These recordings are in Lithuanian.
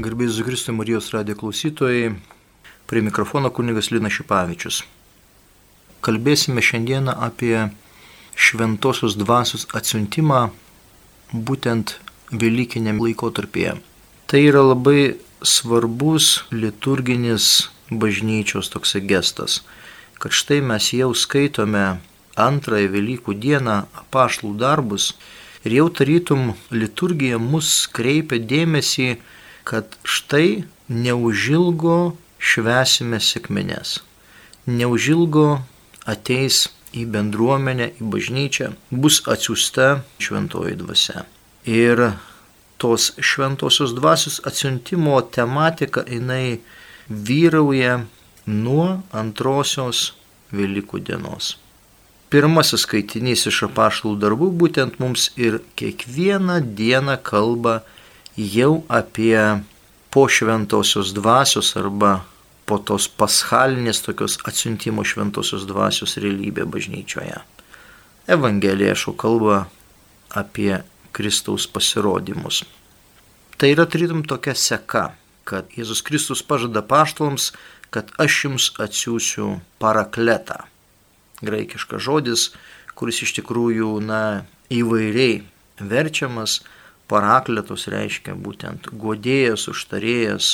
Garbės Zukristų Marijos radijo klausytojai, prie mikrofono kunigas Lina Šipavičius. Kalbėsime šiandieną apie šventosios dvasios atsiuntimą būtent Velykiniam laikotarpėje. Tai yra labai svarbus liturginis bažnyčios toksai gestas, kad štai mes jau skaitome antrąją Velykų dieną apaštlų darbus ir jau tarytum liturgija mus kreipia dėmesį kad štai neužilgo švesime sėkmines. Neužilgo ateis į bendruomenę, į bažnyčią, bus atsiusta šventoji dvasia. Ir tos šventosios dvasios atsiuntimo tematika jinai vyrauja nuo antrosios Velykų dienos. Pirmasis skaitinys iš apaštalų darbų būtent mums ir kiekvieną dieną kalba jau apie po šventosios dvasios arba po tos paschalinės tokios atsiuntimo šventosios dvasios realybė bažnyčioje. Evangelija šau kalba apie Kristaus pasirodymus. Tai yra tarytum tokia seka, kad Jėzus Kristus pažada paštalams, kad aš jums atsiųsiu parakletą. Graikiškas žodis, kuris iš tikrųjų na, įvairiai verčiamas, Parakletos reiškia būtent godėjas, užtarėjas,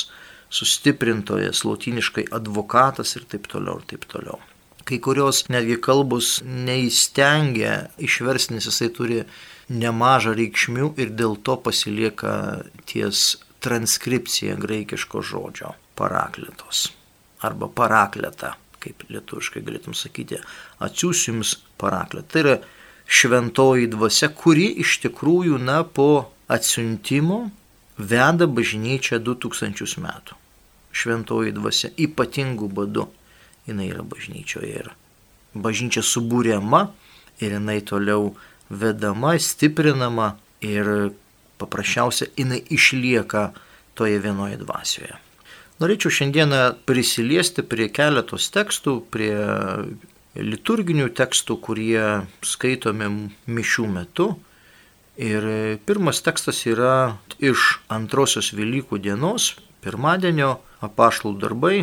sustiprintojas, lotiniškai advokatas ir taip toliau, ir taip toliau. Kai kurios netgi kalbos neįstengia išversti, nes jisai turi nemažą reikšmių ir dėl to pasilieka ties transkripcija graikiško žodžio parakletos arba parakleta, kaip lietuviškai galėtum sakyti, atsiųsiu jums parakletą. Tai yra šventoji dvasia, kuri iš tikrųjų, na, po atsiuntimo veda bažnyčią 2000 metų. Šventoji dvasia ypatingų būdų jinai yra bažnyčioje ir bažnyčia subūriama ir jinai toliau vedama, stiprinama ir paprasčiausia jinai išlieka toje vienoje dvasioje. Norėčiau šiandieną prisiliesti prie keletos tekstų, prie liturginių tekstų, kurie skaitomi mišių metu Ir pirmas tekstas yra iš antrosios Velykų dienos, pirmadienio apaštalų darbai,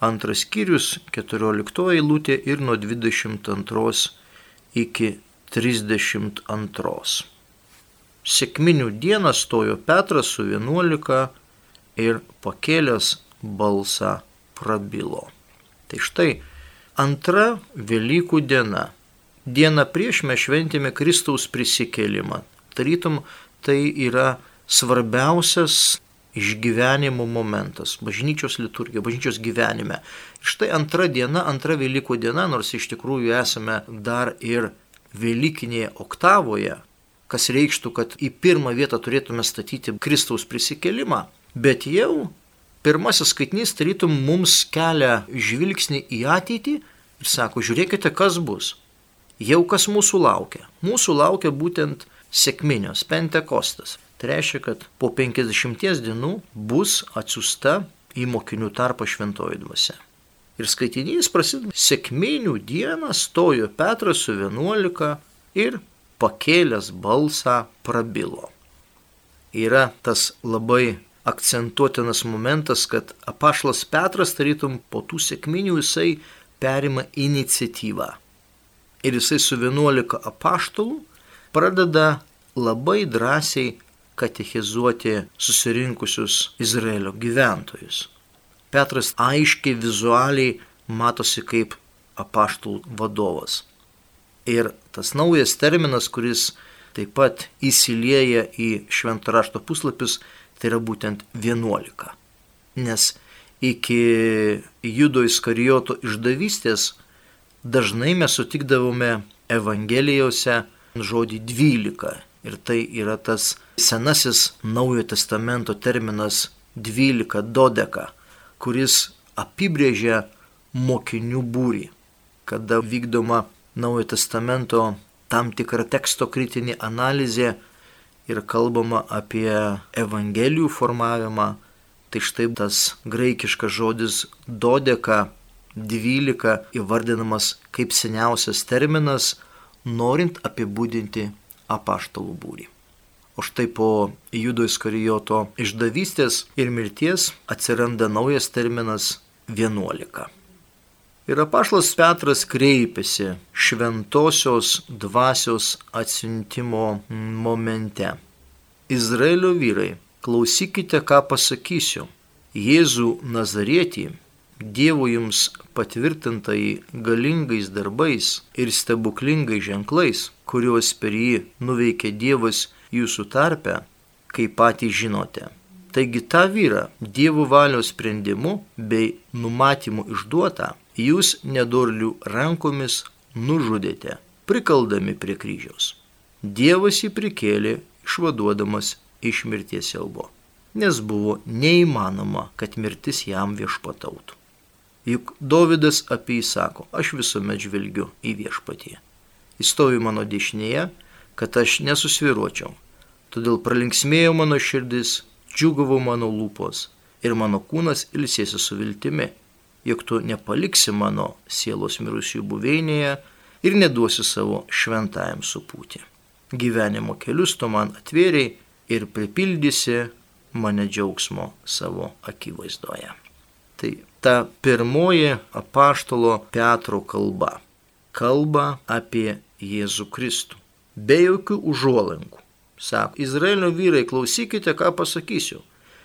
antras skyrius, 14 eilutė ir nuo 22 iki 32. Sėkminių dieną stojo Petras su 11 ir pakėlęs balsą prabilo. Tai štai antra Velykų diena. Diena prieš mes šventėme Kristaus prisikėlimą tarytum tai yra svarbiausias išgyvenimo momentas, bažnyčios liturgija, bažnyčios gyvenime. Ir štai antra diena, antra Velykų diena, nors iš tikrųjų esame dar ir Velykinėje oktavoje, kas reikštų, kad į pirmą vietą turėtume statyti Kristaus prisikelimą, bet jau pirmasis skaitinys tarytum mums kelia žvilgsnį į ateitį ir sako, žiūrėkite, kas bus. Jau kas mūsų laukia. Mūsų laukia būtent sėkminios, Pentekostas. Tai reiškia, kad po 50 dienų bus atsiusta į mokinių tarpą šventoji dvasia. Ir skaitinys prasideda sėkminių dieną stojo Petras su 11 ir pakėlęs balsą prabilo. Yra tas labai akcentuotinas momentas, kad apašlas Petras tarytum po tų sėkminių jisai perima iniciatyvą. Ir jisai su 11 apaštalų pradeda labai drąsiai katechizuoti susirinkusius Izraelio gyventojus. Petras aiškiai vizualiai matosi kaip apaštų vadovas. Ir tas naujas terminas, kuris taip pat įsilieja į šventą rašto puslapius, tai yra būtent 11. Nes iki judo įskarijoto išdavystės dažnai mes sutikdavome Evangelijose žodį 12. Ir tai yra tas senasis Naujojo testamento terminas 12 dodeka, kuris apibrėžia mokinių būrį, kada vykdoma Naujojo testamento tam tikra teksto kritinė analizė ir kalbama apie evangelijų formavimą, tai štai tas graikiškas žodis dodeka 12 įvardinamas kaip seniausias terminas norint apibūdinti apaštalų būrį. O štai po Judo Iskarijoto išdavystės ir mirties atsiranda naujas terminas 11. Ir apašlas Petras kreipėsi šventosios dvasios atsiuntimo momente. Izraelio vyrai, klausykite, ką pasakysiu. Jėzų Nazarietį Dievo jums patvirtintai galingais darbais ir stebuklingais ženklais, kuriuos per jį nuveikė Dievas jūsų tarpe, kaip patys žinote. Taigi tą vyrą Dievo valios sprendimu bei numatymu išduotą jūs nedorlių rankomis nužudėte, prikaldami prie kryžiaus. Dievas jį prikėlė išvaduodamas iš mirties siaubo, nes buvo neįmanoma, kad mirtis jam viešpatautų. Juk Dovydas apie jį sako, aš visuomet žvelgiu į viešpatį. Jis stovi mano dešinėje, kad aš nesusviruočiau. Todėl pralinksmėjo mano širdis, džiugavo mano lūpos ir mano kūnas ilsėsi su viltimi, jog tu nepaliksi mano sielos mirusių buveinėje ir neduosi savo šventajam supūti. Gyvenimo kelius tu man atvėriai ir pripildysi mane džiaugsmo savo akivaizdoje. Tai ta pirmoji apaštalo Petro kalba. Kalba apie Jėzų Kristų. Be jokių užuolankų. Sako, Izraelio vyrai, klausykite, ką pasakysiu.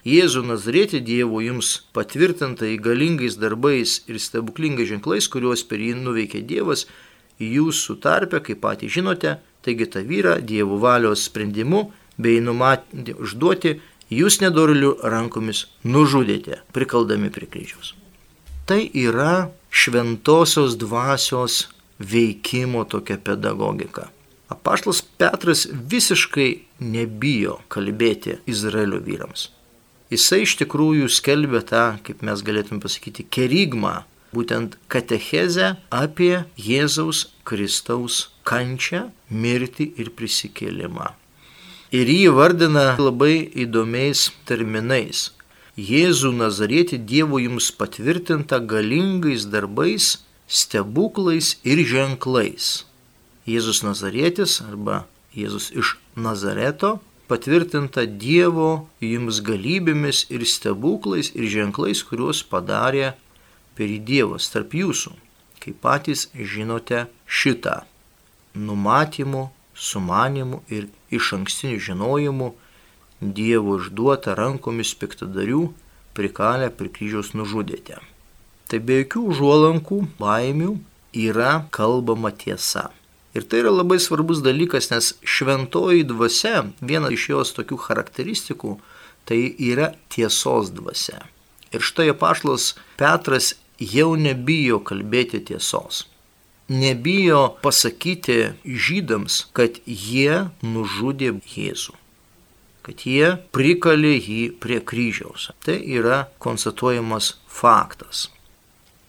Jėzų Nazarėti Dievo jums patvirtintai galingais darbais ir stebuklingais ženklais, kuriuos per jį nuveikė Dievas, jūsų tarpe, kaip patys žinote, taigi tą vyrą Dievo valios sprendimu bei numatyti užduoti jūs nedorilių rankomis nužudėte, prikaldami prie kryžiaus. Tai yra šventosios dvasios veikimo tokia pedagogika. Apaštlas Petras visiškai nebijo kalbėti Izraelio vyrams. Jisai iš tikrųjų skelbė tą, kaip mes galėtume pasakyti, kerigmą, būtent katechezę apie Jėzaus Kristaus kančią, mirtį ir prisikėlimą ir jį vardina labai įdomiais terminais. Jėzų Nazarėti Dievo jums patvirtinta galingais darbais, stebuklais ir ženklais. Jėzus Nazarėtis arba Jėzus iš Nazareto patvirtinta Dievo jums galybėmis ir stebuklais ir ženklais, kuriuos padarė per Dievas tarp jūsų, kaip patys žinote šitą numatymų, sumanimų ir iš ankstinių žinojimų Dievo išduota rankomis piktadarių prikalę prie kryžiaus nužudėte. Tai be jokių užuolankų, baimių yra kalbama tiesa. Ir tai yra labai svarbus dalykas, nes šventoji dvasia, viena iš jos tokių charakteristikų, tai yra tiesos dvasia. Ir štai apaštas Petras jau nebijo kalbėti tiesos nebijo pasakyti žydams, kad jie nužudė Jėzų kad jie prikalė jį prie kryžiaus. Tai yra konstatuojamas faktas.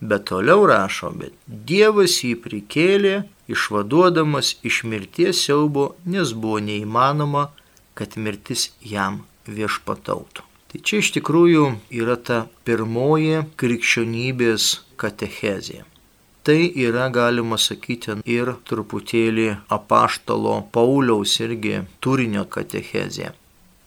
Bet toliau rašo, bet Dievas jį prikėlė, išvaduodamas iš mirties siaubo, nes buvo neįmanoma, kad mirtis jam viešpatautų. Tai čia iš tikrųjų yra ta pirmoji krikščionybės katechezė tai yra, galima sakyti, ir truputėlį apaštalo Pauliaus irgi turinio katechezė.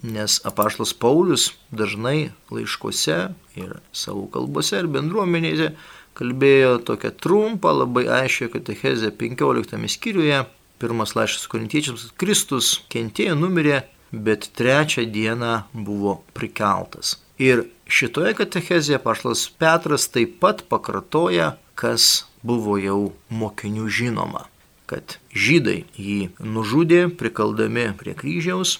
Nes apaštalas Paulius dažnai laiškose ir savo kalbose ir bendruomenėse kalbėjo tokią trumpą, labai aiškę katechezę 15 skyriuje. Pirmas laiškas korintiečiams - Kristus kentėjo, numirė, bet trečią dieną buvo prikeltas. Ir šitoje katechezėje paštas Petras taip pat pakartoja, kas buvo jau mokinių žinoma, kad žydai jį nužudė prikaldami prie kryžiaus,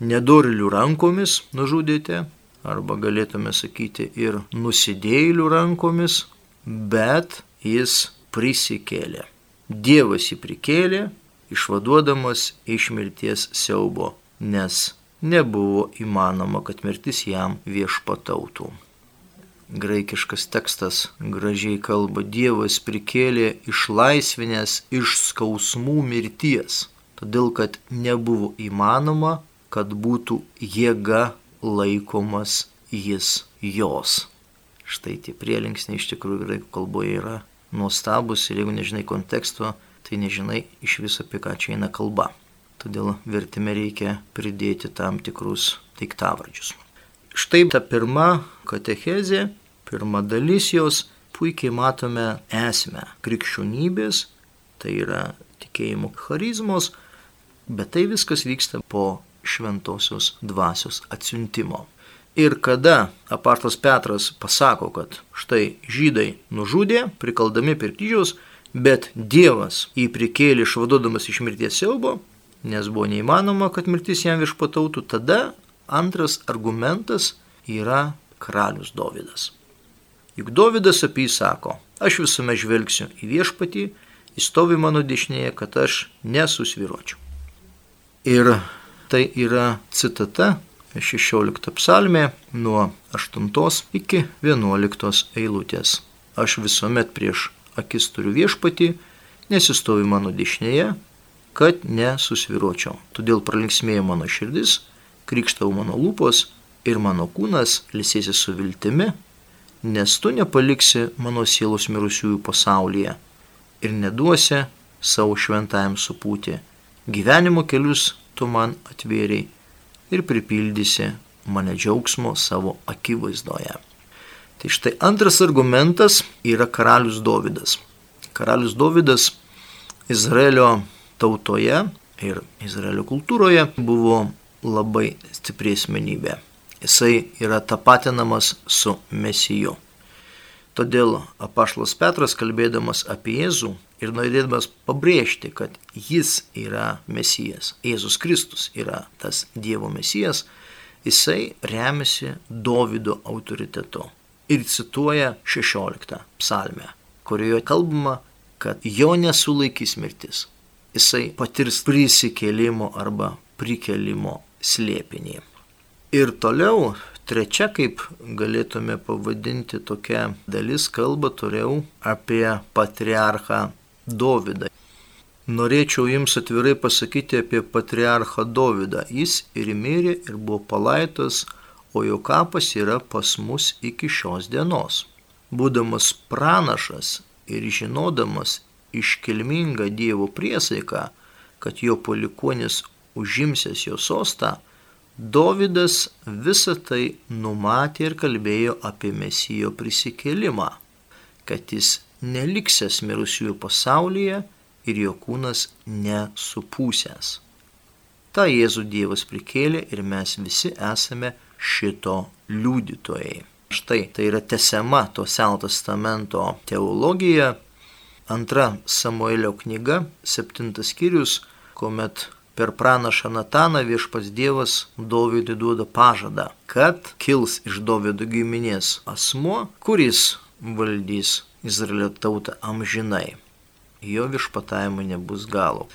nedorilių rankomis nužudėte, arba galėtume sakyti ir nusidėjėlių rankomis, bet jis prisikėlė. Dievas jį prikėlė, išvaduodamas iš mirties siaubo, nes nebuvo įmanoma, kad mirtis jam viešpatautų graikiškas tekstas gražiai kalba, Dievas prikėlė išlaisvinės iš skausmų mirties, todėl kad nebuvo įmanoma, kad būtų jėga laikomas jis jos. Štai tie prielinksniai iš tikrųjų graikų kalboje yra nuostabus ir jeigu nežinai konteksto, tai nežinai iš viso apie ką čia eina kalba. todėl vertime reikia pridėti tam tikrus daiktavardžius. Štai ta pirma katechezė, pirma dalis jos, puikiai matome esmę krikščionybės, tai yra tikėjimo charizmos, bet tai viskas vyksta po šventosios dvasios atsiuntimo. Ir kada apaštas Petras pasako, kad štai žydai nužudė, prikaldami per kryžiaus, bet Dievas jį prikėlė išvaduodamas iš mirties siaubo, nes buvo neįmanoma, kad mirtis jam viešpatautų, tada antras argumentas yra karalius Dovydas. Juk Dovydas apie jį sako, aš visuomet žvelgsiu į viešpatį, jis stovi mano dešinėje, kad aš nesusviruočiau. Ir tai yra citata 16 psalmė nuo 8 iki 11 eilutės. Aš visuomet prieš akis turiu viešpatį, nesistovi mano dešinėje, kad nesusviruočiau. Todėl pralinksmėjo mano širdis, krikštau mano lūpos ir mano kūnas lisėsi su viltimi, nes tu nepaliksi mano sielos mirusiųjų pasaulyje ir neduosi savo šventajam supūti. Gyvenimo kelius tu man atvėriai ir pripildysi mane džiaugsmo savo akivaizdoje. Tai štai antras argumentas yra karalius Dovydas. Karalius Dovydas Izraelio tautoje ir Izraelio kultūroje buvo labai stipri asmenybė. Jisai yra tapatinamas su Mesiju. Todėl apaštalas Petras, kalbėdamas apie Jėzų ir norėdamas pabrėžti, kad jis yra Mesijas, Jėzus Kristus yra tas Dievo Mesijas, jisai remiasi Dovido autoritetu ir cituoja 16 psalmę, kurioje kalbama, kad jo nesulaikys mirtis. Jisai patirs prisikėlimo arba prikelimo slėpinį. Ir toliau Trečia, kaip galėtume pavadinti tokia dalis, kalba turėjau apie patriarchą Dovydą. Norėčiau jums atvirai pasakyti apie patriarchą Dovydą. Jis ir mirė ir buvo palaitas, o jo kapas yra pas mus iki šios dienos. Būdamas pranašas ir žinodamas iškilmingą Dievo priesaiką, kad jo palikonis užimsės jo sostą, Dovydas visą tai numatė ir kalbėjo apie Mesijo prisikėlimą, kad jis neliksęs mirusiųjų pasaulyje ir jo kūnas nesupūsęs. Ta Jėzų Dievas prikėlė ir mes visi esame šito liudytojai. Štai tai yra tesiama to Seno testamento teologija. Antra Samuelio knyga, septintas skyrius, kuomet per pranašą Nataną viešpas Dievas Dovydui duoda pažadą, kad kils iš Dovydo giminės asmuo, kuris valdys Izraelio tautą amžinai. Jo viešpatavimo nebus galo.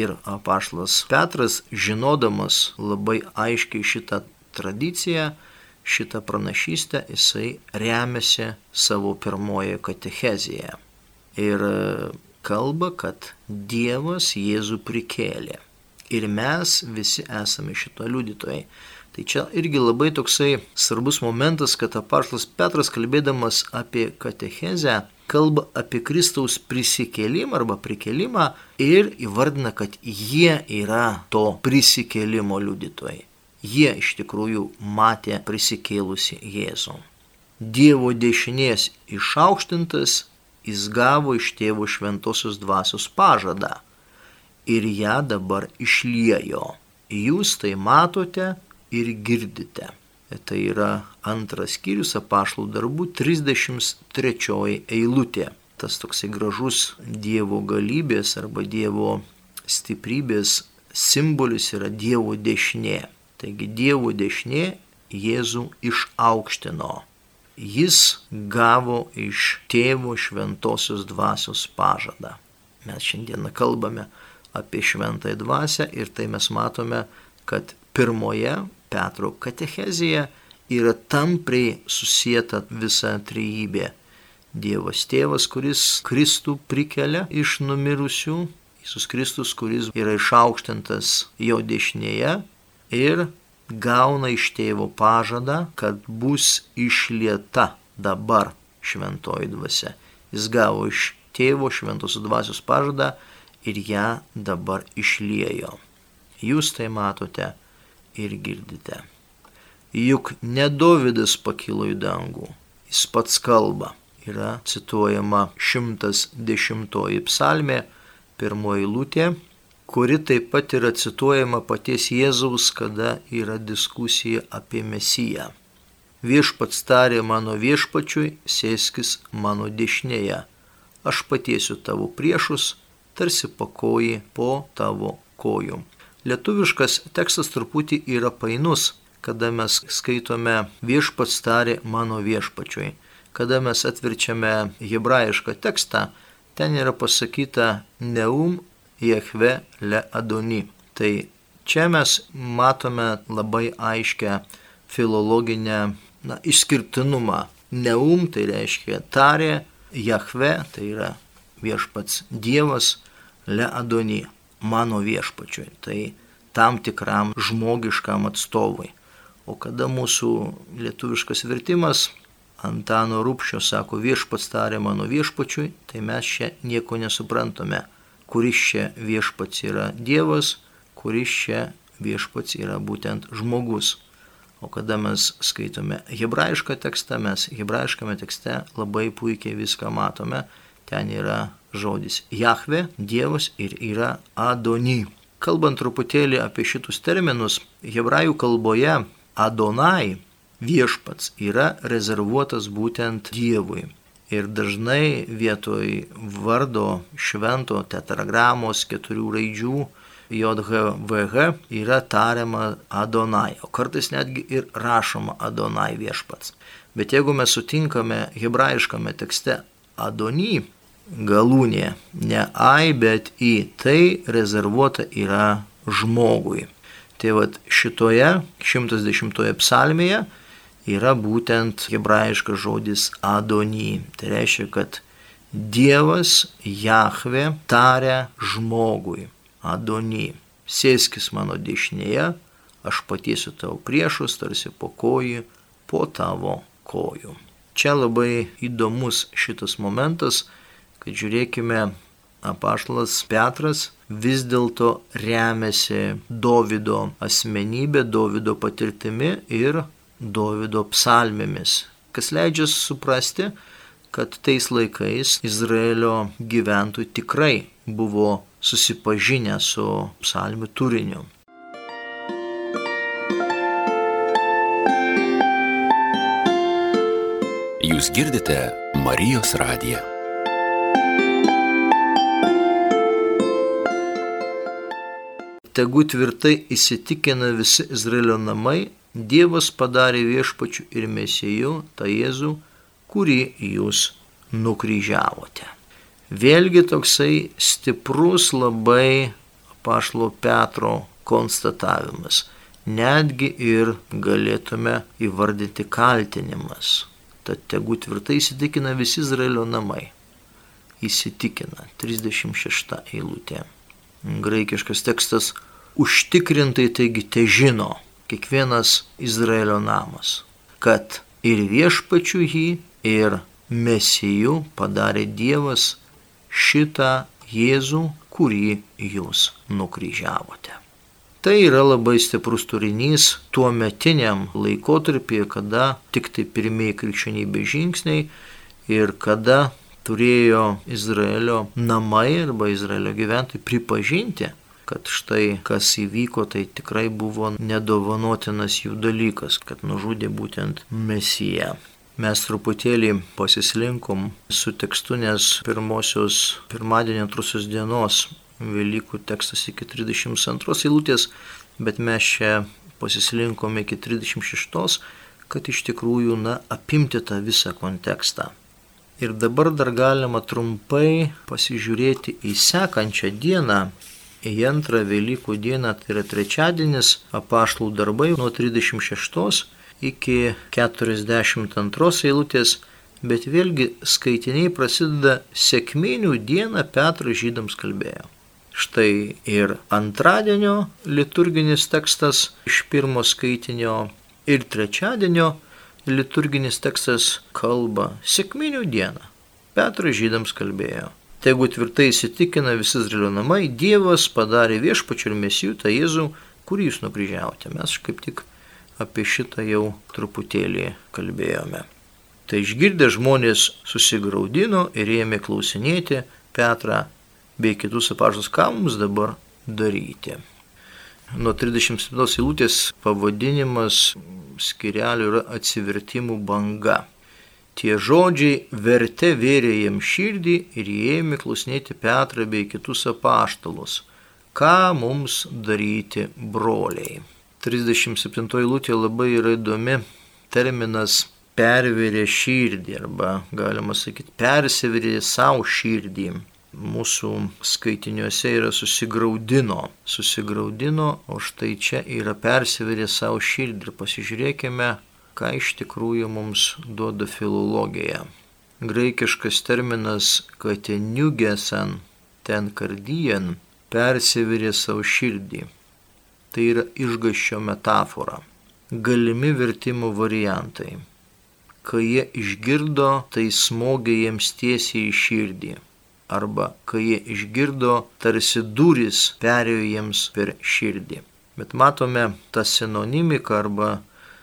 Ir apašlas Petras, žinodamas labai aiškiai šitą tradiciją, šitą pranašystę, jisai remiasi savo pirmoje katechezėje. Ir kalba, kad Dievas Jėzų prikėlė ir mes visi esame šito liudytojai. Tai čia irgi labai toksai svarbus momentas, kad apaštalas Petras kalbėdamas apie katechezę kalba apie Kristaus prisikėlimą arba prikelimą ir įvardina, kad jie yra to prisikėlimo liudytojai. Jie iš tikrųjų matė prisikėlusi Jėzų. Dievo dešinės išaukštintas, jis gavo iš tėvo šventosios dvasios pažadą ir ją dabar išliejo. Jūs tai matote ir girdite. Tai yra antras skyrius apašlų darbų 33 eilutė. Tas toksai gražus Dievo galybės arba Dievo stiprybės simbolis yra Dievo dešinė. Taigi Dievo dešinė Jėzų išaukštino. Jis gavo iš tėvo šventosios dvasios pažadą. Mes šiandieną kalbame apie šventąją dvasę ir tai mes matome, kad pirmoje Petro katechezėje yra tampriai susijęta visa trejybė. Dievas tėvas, kuris Kristų prikelia iš numirusių, Jėzus Kristus, kuris yra išaukštintas jo dešinėje ir gauna iš tėvo pažadą, kad bus išlieta dabar šventoji dvasia. Jis gavo iš tėvo šventosios dvasios pažadą ir ją dabar išliejo. jūs tai matote ir girdite. Juk ne Dovydas pakilo į dangų, jis pats kalba. Yra cituojama 110 psalmė, pirmoji lūtė, kuri taip pat yra cituojama paties Jėzaus, kada yra diskusija apie Mesiją. Viešpats tarė mano viešpačiui, sėskis mano dešinėje, aš patiesiu tavo priešus, tarsi pakoji po tavo kojų. Lietuviškas tekstas truputį yra painus, kada mes skaitome viešpats tarė mano viešpačiui. Kada mes atverčiame hebrajišką tekstą, ten yra pasakyta neum jehve le adoni. Tai čia mes matome labai aiškę filologinę na, išskirtinumą. Neum tai reiškia tarė, Jahve tai yra viešpats Dievas, le adoni mano viešpačiui, tai tam tikram žmogiškam atstovui. O kada mūsų lietuviškas vertimas Antano Rūpščio sako viešpats tarė mano viešpačiui, tai mes čia nieko nesuprantame, kuris čia viešpats yra Dievas, kuris čia viešpats yra būtent žmogus. O kada mes skaitome hebrajišką tekstą, mes hebrajiškame tekste labai puikiai viską matome. Ten yra žodis Jahve, Dievas ir yra Adony. Kalbant truputėlį apie šitus terminus, hebrajų kalboje Adonai viešpats yra rezervuotas būtent Dievui. Ir dažnai vietoj vardo švento tetragramos keturių raidžių JHVH yra tariama Adonai, o kartais netgi ir rašoma Adonai viešpats. Bet jeigu mes sutinkame hebrajiškame tekste Adony, galūnė, ne ai, bet į, tai rezervuota yra žmogui. Tai vad šitoje 110 psalmėje yra būtent hebrajiškas žodis Adony. Tai reiškia, kad Dievas Jahve taria žmogui Adony. Sėskis mano dešinėje, aš patiesiu tavo priešus, tarsi po kojų, po tavo kojų. Čia labai įdomus šitas momentas, kad žiūrėkime, apaštalas Petras vis dėlto remiasi Davido asmenybė, Davido patirtimi ir Davido psalmėmis, kas leidžia suprasti, kad tais laikais Izraelio gyventojai tikrai buvo susipažinę su psalmių turiniu. Jūs girdite Marijos radiją. Tegu tvirtai įsitikina visi Izraelio namai, Dievas padarė viešpačių ir mesėjų, tą Jėzų, kurį jūs nukryžiavote. Vėlgi toksai stiprus labai pašlo Petro konstatavimas. Netgi ir galėtume įvardyti kaltinimas. Tad tegu tvirtai įsitikina visi Izraelio namai. Įsitikina. 36 eilutė. Graikiškas tekstas užtikrintai taigi te žino kiekvienas Izraelio namas, kad ir viešpačių jį, ir mesijų padarė Dievas šitą Jėzų, kurį jūs nukryžiavote. Tai yra labai stiprus turinys tuo metiniam laikotarpyje, kada tik tai pirmieji krikščionybės žingsniai ir kada turėjo Izraelio namai arba Izraelio gyventojai pripažinti, kad štai kas įvyko, tai tikrai buvo nedovanotinas jų dalykas, kad nužudė būtent Mesiją. Mes truputėlį pasislinkom su tekstu, nes pirmosios pirmadienio antrusios dienos Velykų tekstas iki 32 eilutės, bet mes čia pasislinkom iki 36, kad iš tikrųjų, na, apimti tą visą kontekstą. Ir dabar dar galima trumpai pasižiūrėti į sekančią dieną, į antrą Velykų dieną, tai yra trečiadienis, apaštlų darbai nuo 36 iki 42 eilutės, bet vėlgi skaitiniai prasideda sėkminių dieną Petras žydams kalbėjo. Štai ir antradienio liturginis tekstas iš pirmo skaitinio ir trečiadienio liturginis tekstas kalba sėkminių dieną. Petras žydams kalbėjo. Tegu tvirtai įsitikina visi Izraelio namai, Dievas padarė viešpačių ir mesijų tą Jėzų, kurį jūs nukryžiavote. Mes kaip tik apie šitą jau truputėlį kalbėjome. Tai išgirdę žmonės susigaudino ir ėmė klausinėti Petrą bei kitus apaštus, ką mums dabar daryti. Nuo 37 eilutės pavadinimas skirelių yra atsivertimų banga. Tie žodžiai verte vėrė jam širdį ir jie ėmė klausinėti Petrą bei kitus apaštalus. Ką mums daryti, broliai? 37 eilutė labai yra įdomi terminas pervėrė širdį arba galima sakyti persiverė savo širdį. Mūsų skaitiniuose yra susigaudino, susigaudino, o štai čia yra persiverė savo širdį ir pasižiūrėkime, ką iš tikrųjų mums duoda filologija. Graikiškas terminas kateniugesan, ten kardijan, persivirė savo širdį. Tai yra išgaščio metafora. Galimi vertimo variantai. Kai jie išgirdo, tai smogė jiems tiesiai į širdį. Arba kai jie išgirdo, tarsi duris perėjo jiems per širdį. Bet matome tą sinonimiką arba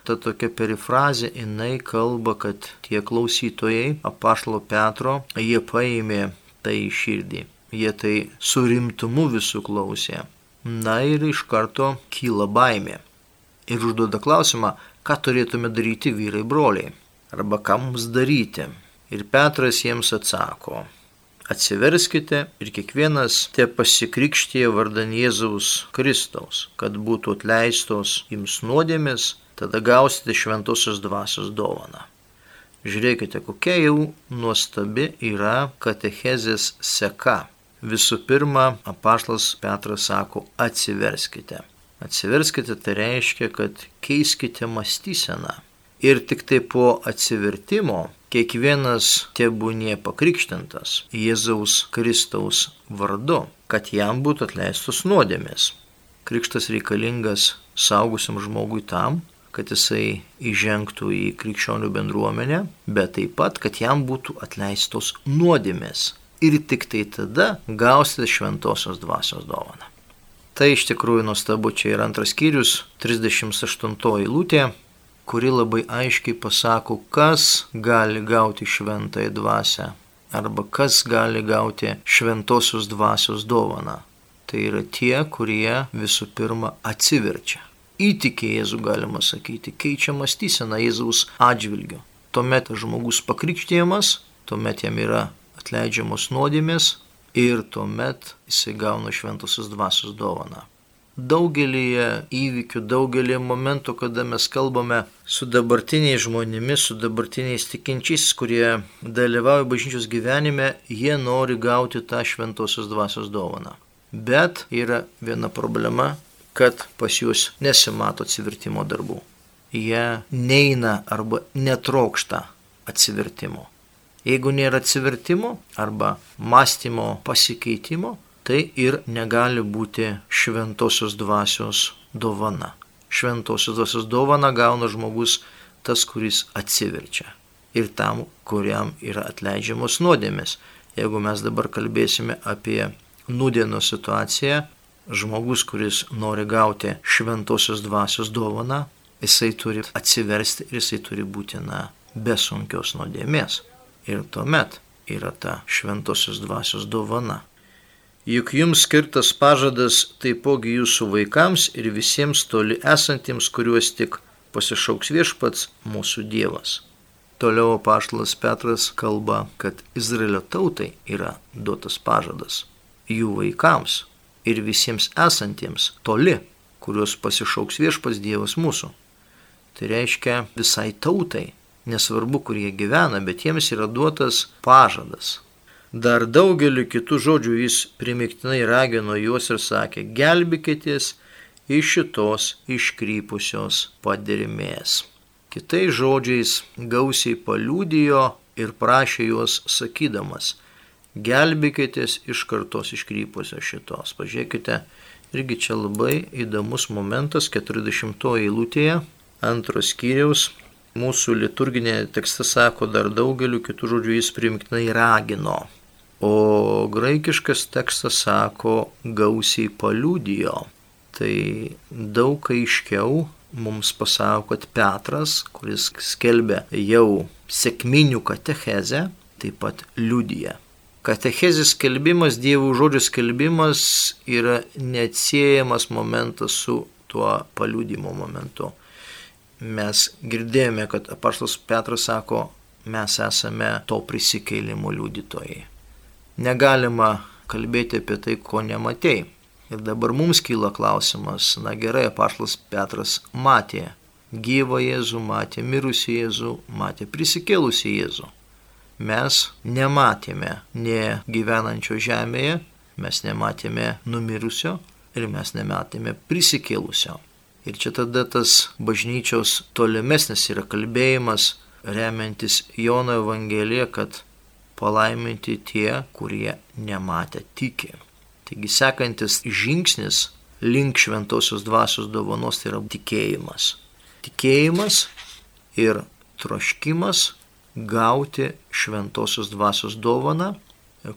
ta tokia perifrazė, jinai kalba, kad tie klausytojai, apašlo Petro, jie paėmė tai į širdį. Jie tai su rimtumu visų klausė. Na ir iš karto kyla baimė. Ir užduoda klausimą, ką turėtume daryti vyrai broliai. Arba ką mums daryti. Ir Petras jiems atsako, atsiverskite ir kiekvienas te pasikrikštyje vardan Jėzaus Kristaus, kad būtų atleistos jums nuodėmės tada gausite šventosios dvasios dovaną. Žiūrėkite, kokia jau nuostabi yra katechezės seka. Visų pirma, apaštas Petras sako, atsiverskite. Atsiverskite tai reiškia, kad keiskite mąstyseną. Ir tik tai po atsivertimo kiekvienas tebūnie pakrikštintas Jėzaus Kristaus vardu, kad jam būtų atleistos nuodėmės. Krikštas reikalingas saugusiam žmogui tam, kad jisai įžengtų į krikščionių bendruomenę, bet taip pat, kad jam būtų atleistos nuodėmės. Ir tik tai tada gausite šventosios dvasios dovaną. Tai iš tikrųjų nuostabu, čia yra antras skyrius, 38 eilutė, kuri labai aiškiai pasako, kas gali gauti šventąją dvasę arba kas gali gauti šventosios dvasios dovaną. Tai yra tie, kurie visų pirma atsiverčia įtikė Jėzų, galima sakyti, keičia mąstyseną Jėzaus atžvilgiu. Tuomet žmogus pakrikštėjamas, tuomet jam yra atleidžiamos nuodėmės ir tuomet jisai gauna šventosios dvasios dovaną. Daugelį įvykių, daugelį momentų, kada mes kalbame su dabartiniais žmonėmis, su dabartiniais tikinčiais, kurie dalyvauja bažnyčios gyvenime, jie nori gauti tą šventosios dvasios dovaną. Bet yra viena problema, kad pas juos nesimato atsivertimo darbų. Jie neina arba netrokšta atsivertimo. Jeigu nėra atsivertimo arba mąstymo pasikeitimo, tai ir negali būti šventosios dvasios dovana. Šventosios dvasios dovana gauna žmogus tas, kuris atsiverčia. Ir tam, kuriam yra atleidžiamos nuodėmės. Jeigu mes dabar kalbėsime apie nudienos situaciją, žmogus, kuris nori gauti šventosios dvasios dovaną, jisai turi atsiversti ir jisai turi būti, na, be sunkios nuodėmės. Ir tuomet yra ta šventosios dvasios dovana. Juk jums skirtas pažadas taipogi jūsų vaikams ir visiems toli esantiems, kuriuos tik pasišauks viešpats mūsų Dievas. Toliau paštalas Petras kalba, kad Izraelio tautai yra duotas pažadas. Jų vaikams ir visiems esantiems toli, kuriuos pasišauks viešpas Dievas mūsų. Tai reiškia visai tautai, nesvarbu, kur jie gyvena, bet jiems yra duotas pažadas. Dar daugeliu kitų žodžių jis primiktinai ragino juos ir sakė, gelbėkitės iš šitos iškrypusios padirmės. Kitais žodžiais gausiai paliūdijo ir prašė juos sakydamas, gelbėkitės iš kartos iškrypusios šitos. Pažiūrėkite, irgi čia labai įdomus momentas 40 eilutėje, antros skyriaus. Mūsų liturginė tekste sako dar daugeliu kitų žodžių jis primiktinai ragino. o graikiškas tekstas sako gausiai paliudijo. Tai daug aiškiau mums pasako, kad Petras, kuris skelbė jau sėkminių katechezę, taip pat liudija. Katechezės skelbimas, Dievo žodžio skelbimas yra neatsiejamas momentas su tuo paliudimo momentu. Mes girdėjome, kad apaštas Petras sako, mes esame to prisikėlimo liudytojai. Negalima kalbėti apie tai, ko nematėjai. Ir dabar mums kyla klausimas, na gerai, apaštas Petras matė gyvą Jėzų, matė mirusį Jėzų, matė prisikėlusį Jėzų. Mes nematėme ne gyvenančio žemėje, mes nematėme numirusio ir mes nematėme prisikėlusio. Ir čia tada tas bažnyčios tolimesnis yra kalbėjimas, remiantis Jono Evangeliją, kad palaiminti tie, kurie nematė tiki. Taigi sekantis žingsnis link šventosios dvasios dovanos tai yra tikėjimas. Tikėjimas ir troškimas gauti šventosios dvasios dovaną,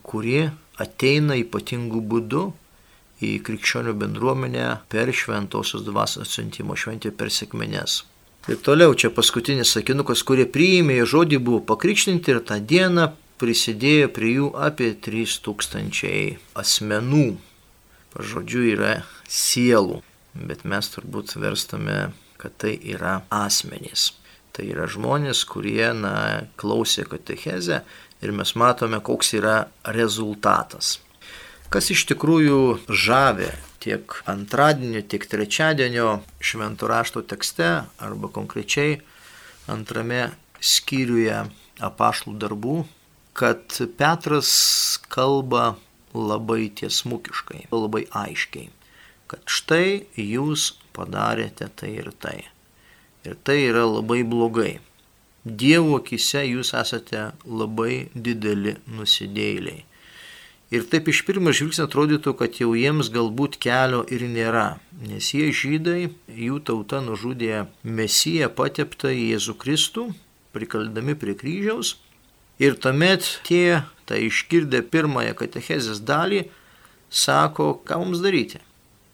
kuri ateina ypatingų būdų į krikščionių bendruomenę per šventosios dvasios atsiuntimo šventę per sėkmines. Ir toliau čia paskutinis sakinukas, kurie priėmė žodį, buvo pakrikštinti ir tą dieną prisidėjo prie jų apie 3000 asmenų. Pažodžiu yra sielų, bet mes turbūt verstame, kad tai yra asmenys. Tai yra žmonės, kurie na, klausė katechezę ir mes matome, koks yra rezultatas. Kas iš tikrųjų žavė tiek antradienio, tiek trečiadienio šventų rašto tekste arba konkrečiai antrame skyriuje apaštų darbų kad Petras kalba labai tiesmukiškai, labai aiškiai, kad štai jūs padarėte tai ir tai. Ir tai yra labai blogai. Dievo akise jūs esate labai dideli nusidėliai. Ir taip iš pirmo žvilgsnio atrodytų, kad jau jiems galbūt kelio ir nėra, nes jie žydai, jų tauta nužudė Mesiją pateptą Jėzų Kristų, prikaldami prie kryžiaus Ir tuomet tie, tai išgirdę pirmąją katechezės dalį, sako, ką mums daryti.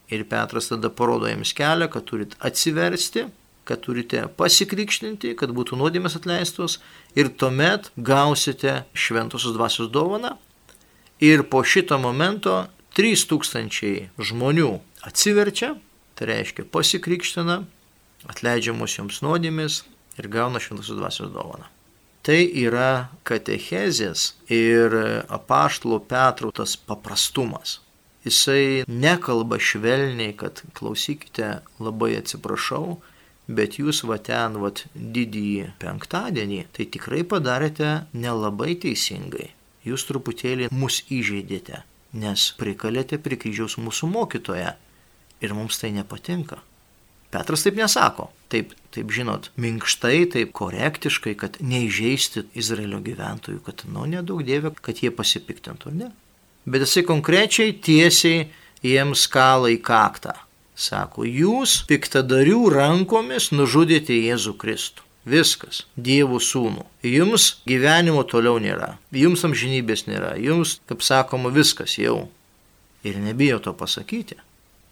Ir Petras tada parodo jiems kelią, kad turit atsiversti, kad turite pasikrikštinti, kad būtų nuodėmės atleistos ir tuomet gausite šventosios dvasios dovaną. Ir po šito momento 3000 žmonių atsiverčia, tai reiškia pasikrikština, atleidžiamos joms nuodėmės ir gauna šventosios dvasios dovaną tai yra katechezės ir apaštalo Petro tas paprastumas. Jisai nekalba švelniai, kad klausykite, labai atsiprašau, bet jūs va ten, va didįjį penktadienį, tai tikrai padarėte nelabai teisingai. Jūs truputėlį mus įžeidėte, nes prikalėte prie kryžiaus mūsų mokytoje ir mums tai nepatinka. Petras taip nesako. Taip, taip žinot, minkštai, taip korektiškai, kad neižeisti Izraelio gyventojų, kad, nu, nedaug dievė, kad jie pasipiktintų, ne? Bet jisai konkrečiai tiesiai jiems kalą į kaktą. Sako, jūs piktadarių rankomis nužudėte Jėzų Kristų. Viskas. Dievų sūnų. Jums gyvenimo toliau nėra. Jums amžinybės nėra. Jums, kaip sakoma, viskas jau. Ir nebijo to pasakyti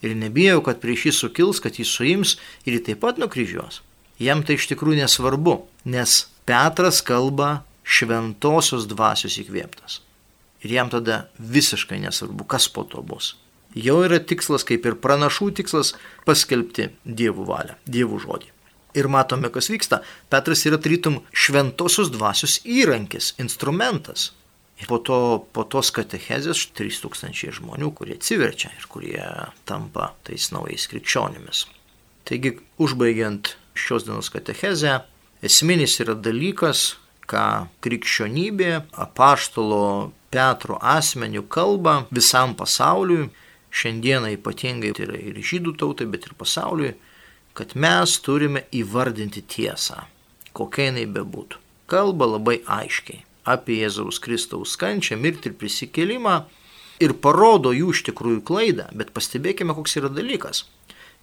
ir nebijau, kad prieš jį sukils, kad jį suims ir jį taip pat nukryžiuos. Jam tai iš tikrųjų nesvarbu, nes Petras kalba šventosios dvasios įkvėptas. Ir jam tada visiškai nesvarbu, kas po to bus. Jau yra tikslas, kaip ir pranašų tikslas, paskelbti dievų valią, dievų žodį. Ir matome, kas vyksta. Petras yra trytum šventosios dvasios įrankis, instrumentas, Ir po, to, po tos katechezės 3000 žmonių, kurie atsiverčia ir kurie tampa tais naujais krikščionimis. Taigi, užbaigiant šios dienos katechezę, esminis yra dalykas, ką krikščionybė apaštalo Petro asmenių kalba visam pasauliui, šiandieną ypatingai tai yra ir žydų tautai, bet ir pasauliui, kad mes turime įvardinti tiesą, kokia jinai bebūtų. Kalba labai aiškiai apie Jėzaus Kristaus kančią, mirtį ir prisikėlimą ir parodo jų iš tikrųjų klaidą, bet pastebėkime, koks yra dalykas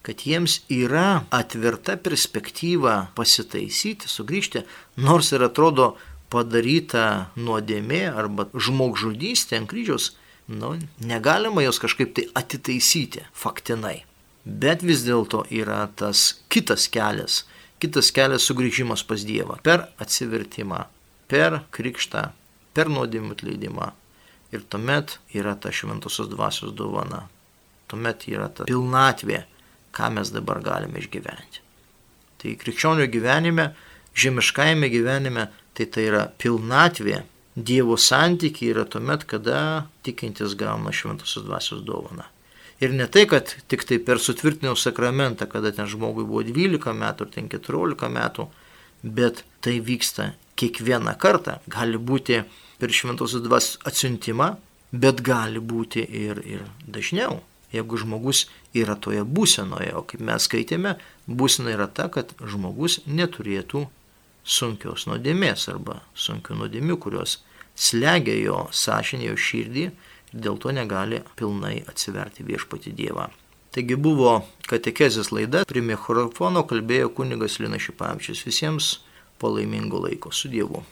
kad jiems yra atverta perspektyva pasitaisyti, sugrįžti, nors ir atrodo padaryta nuodėmė arba žmogžudystė ant kryžiaus, nu, negalima jos kažkaip tai atitaisyti faktinai. Bet vis dėlto yra tas kitas kelias, kitas kelias sugrįžimas pas Dievą per atsivertimą, per krikštą, per nuodėmų atleidimą. Ir tuomet yra ta šventosios dvasios dovana. Tuomet yra ta pilnatvė, ką mes dabar galime išgyventi. Tai krikščionių gyvenime, žemiškajame gyvenime, tai tai yra pilnatvė. Dievo santykiai yra tuomet, kada tikintis gauna šventosios dvasios dovaną. Ir ne tai, kad tik tai per sutvirtinimo sakramentą, kada ten žmogui buvo 12 metų ar ten 14 metų, bet tai vyksta kiekvieną kartą. Gali būti per šventosios dvasios atsiuntimą, bet gali būti ir, ir dažniau jeigu žmogus yra toje būsenoje, o kaip mes skaitėme, būsena yra ta, kad žmogus neturėtų sunkios nuodėmės arba sunkių nuodėmių, kurios slegia jo sąžinį, jo širdį ir dėl to negali pilnai atsiverti viešpati Dievą. Taigi buvo katekezės laida, prie mikrofono kalbėjo kunigas Lina Šipavičius. Visiems palaimingo laiko su Dievu.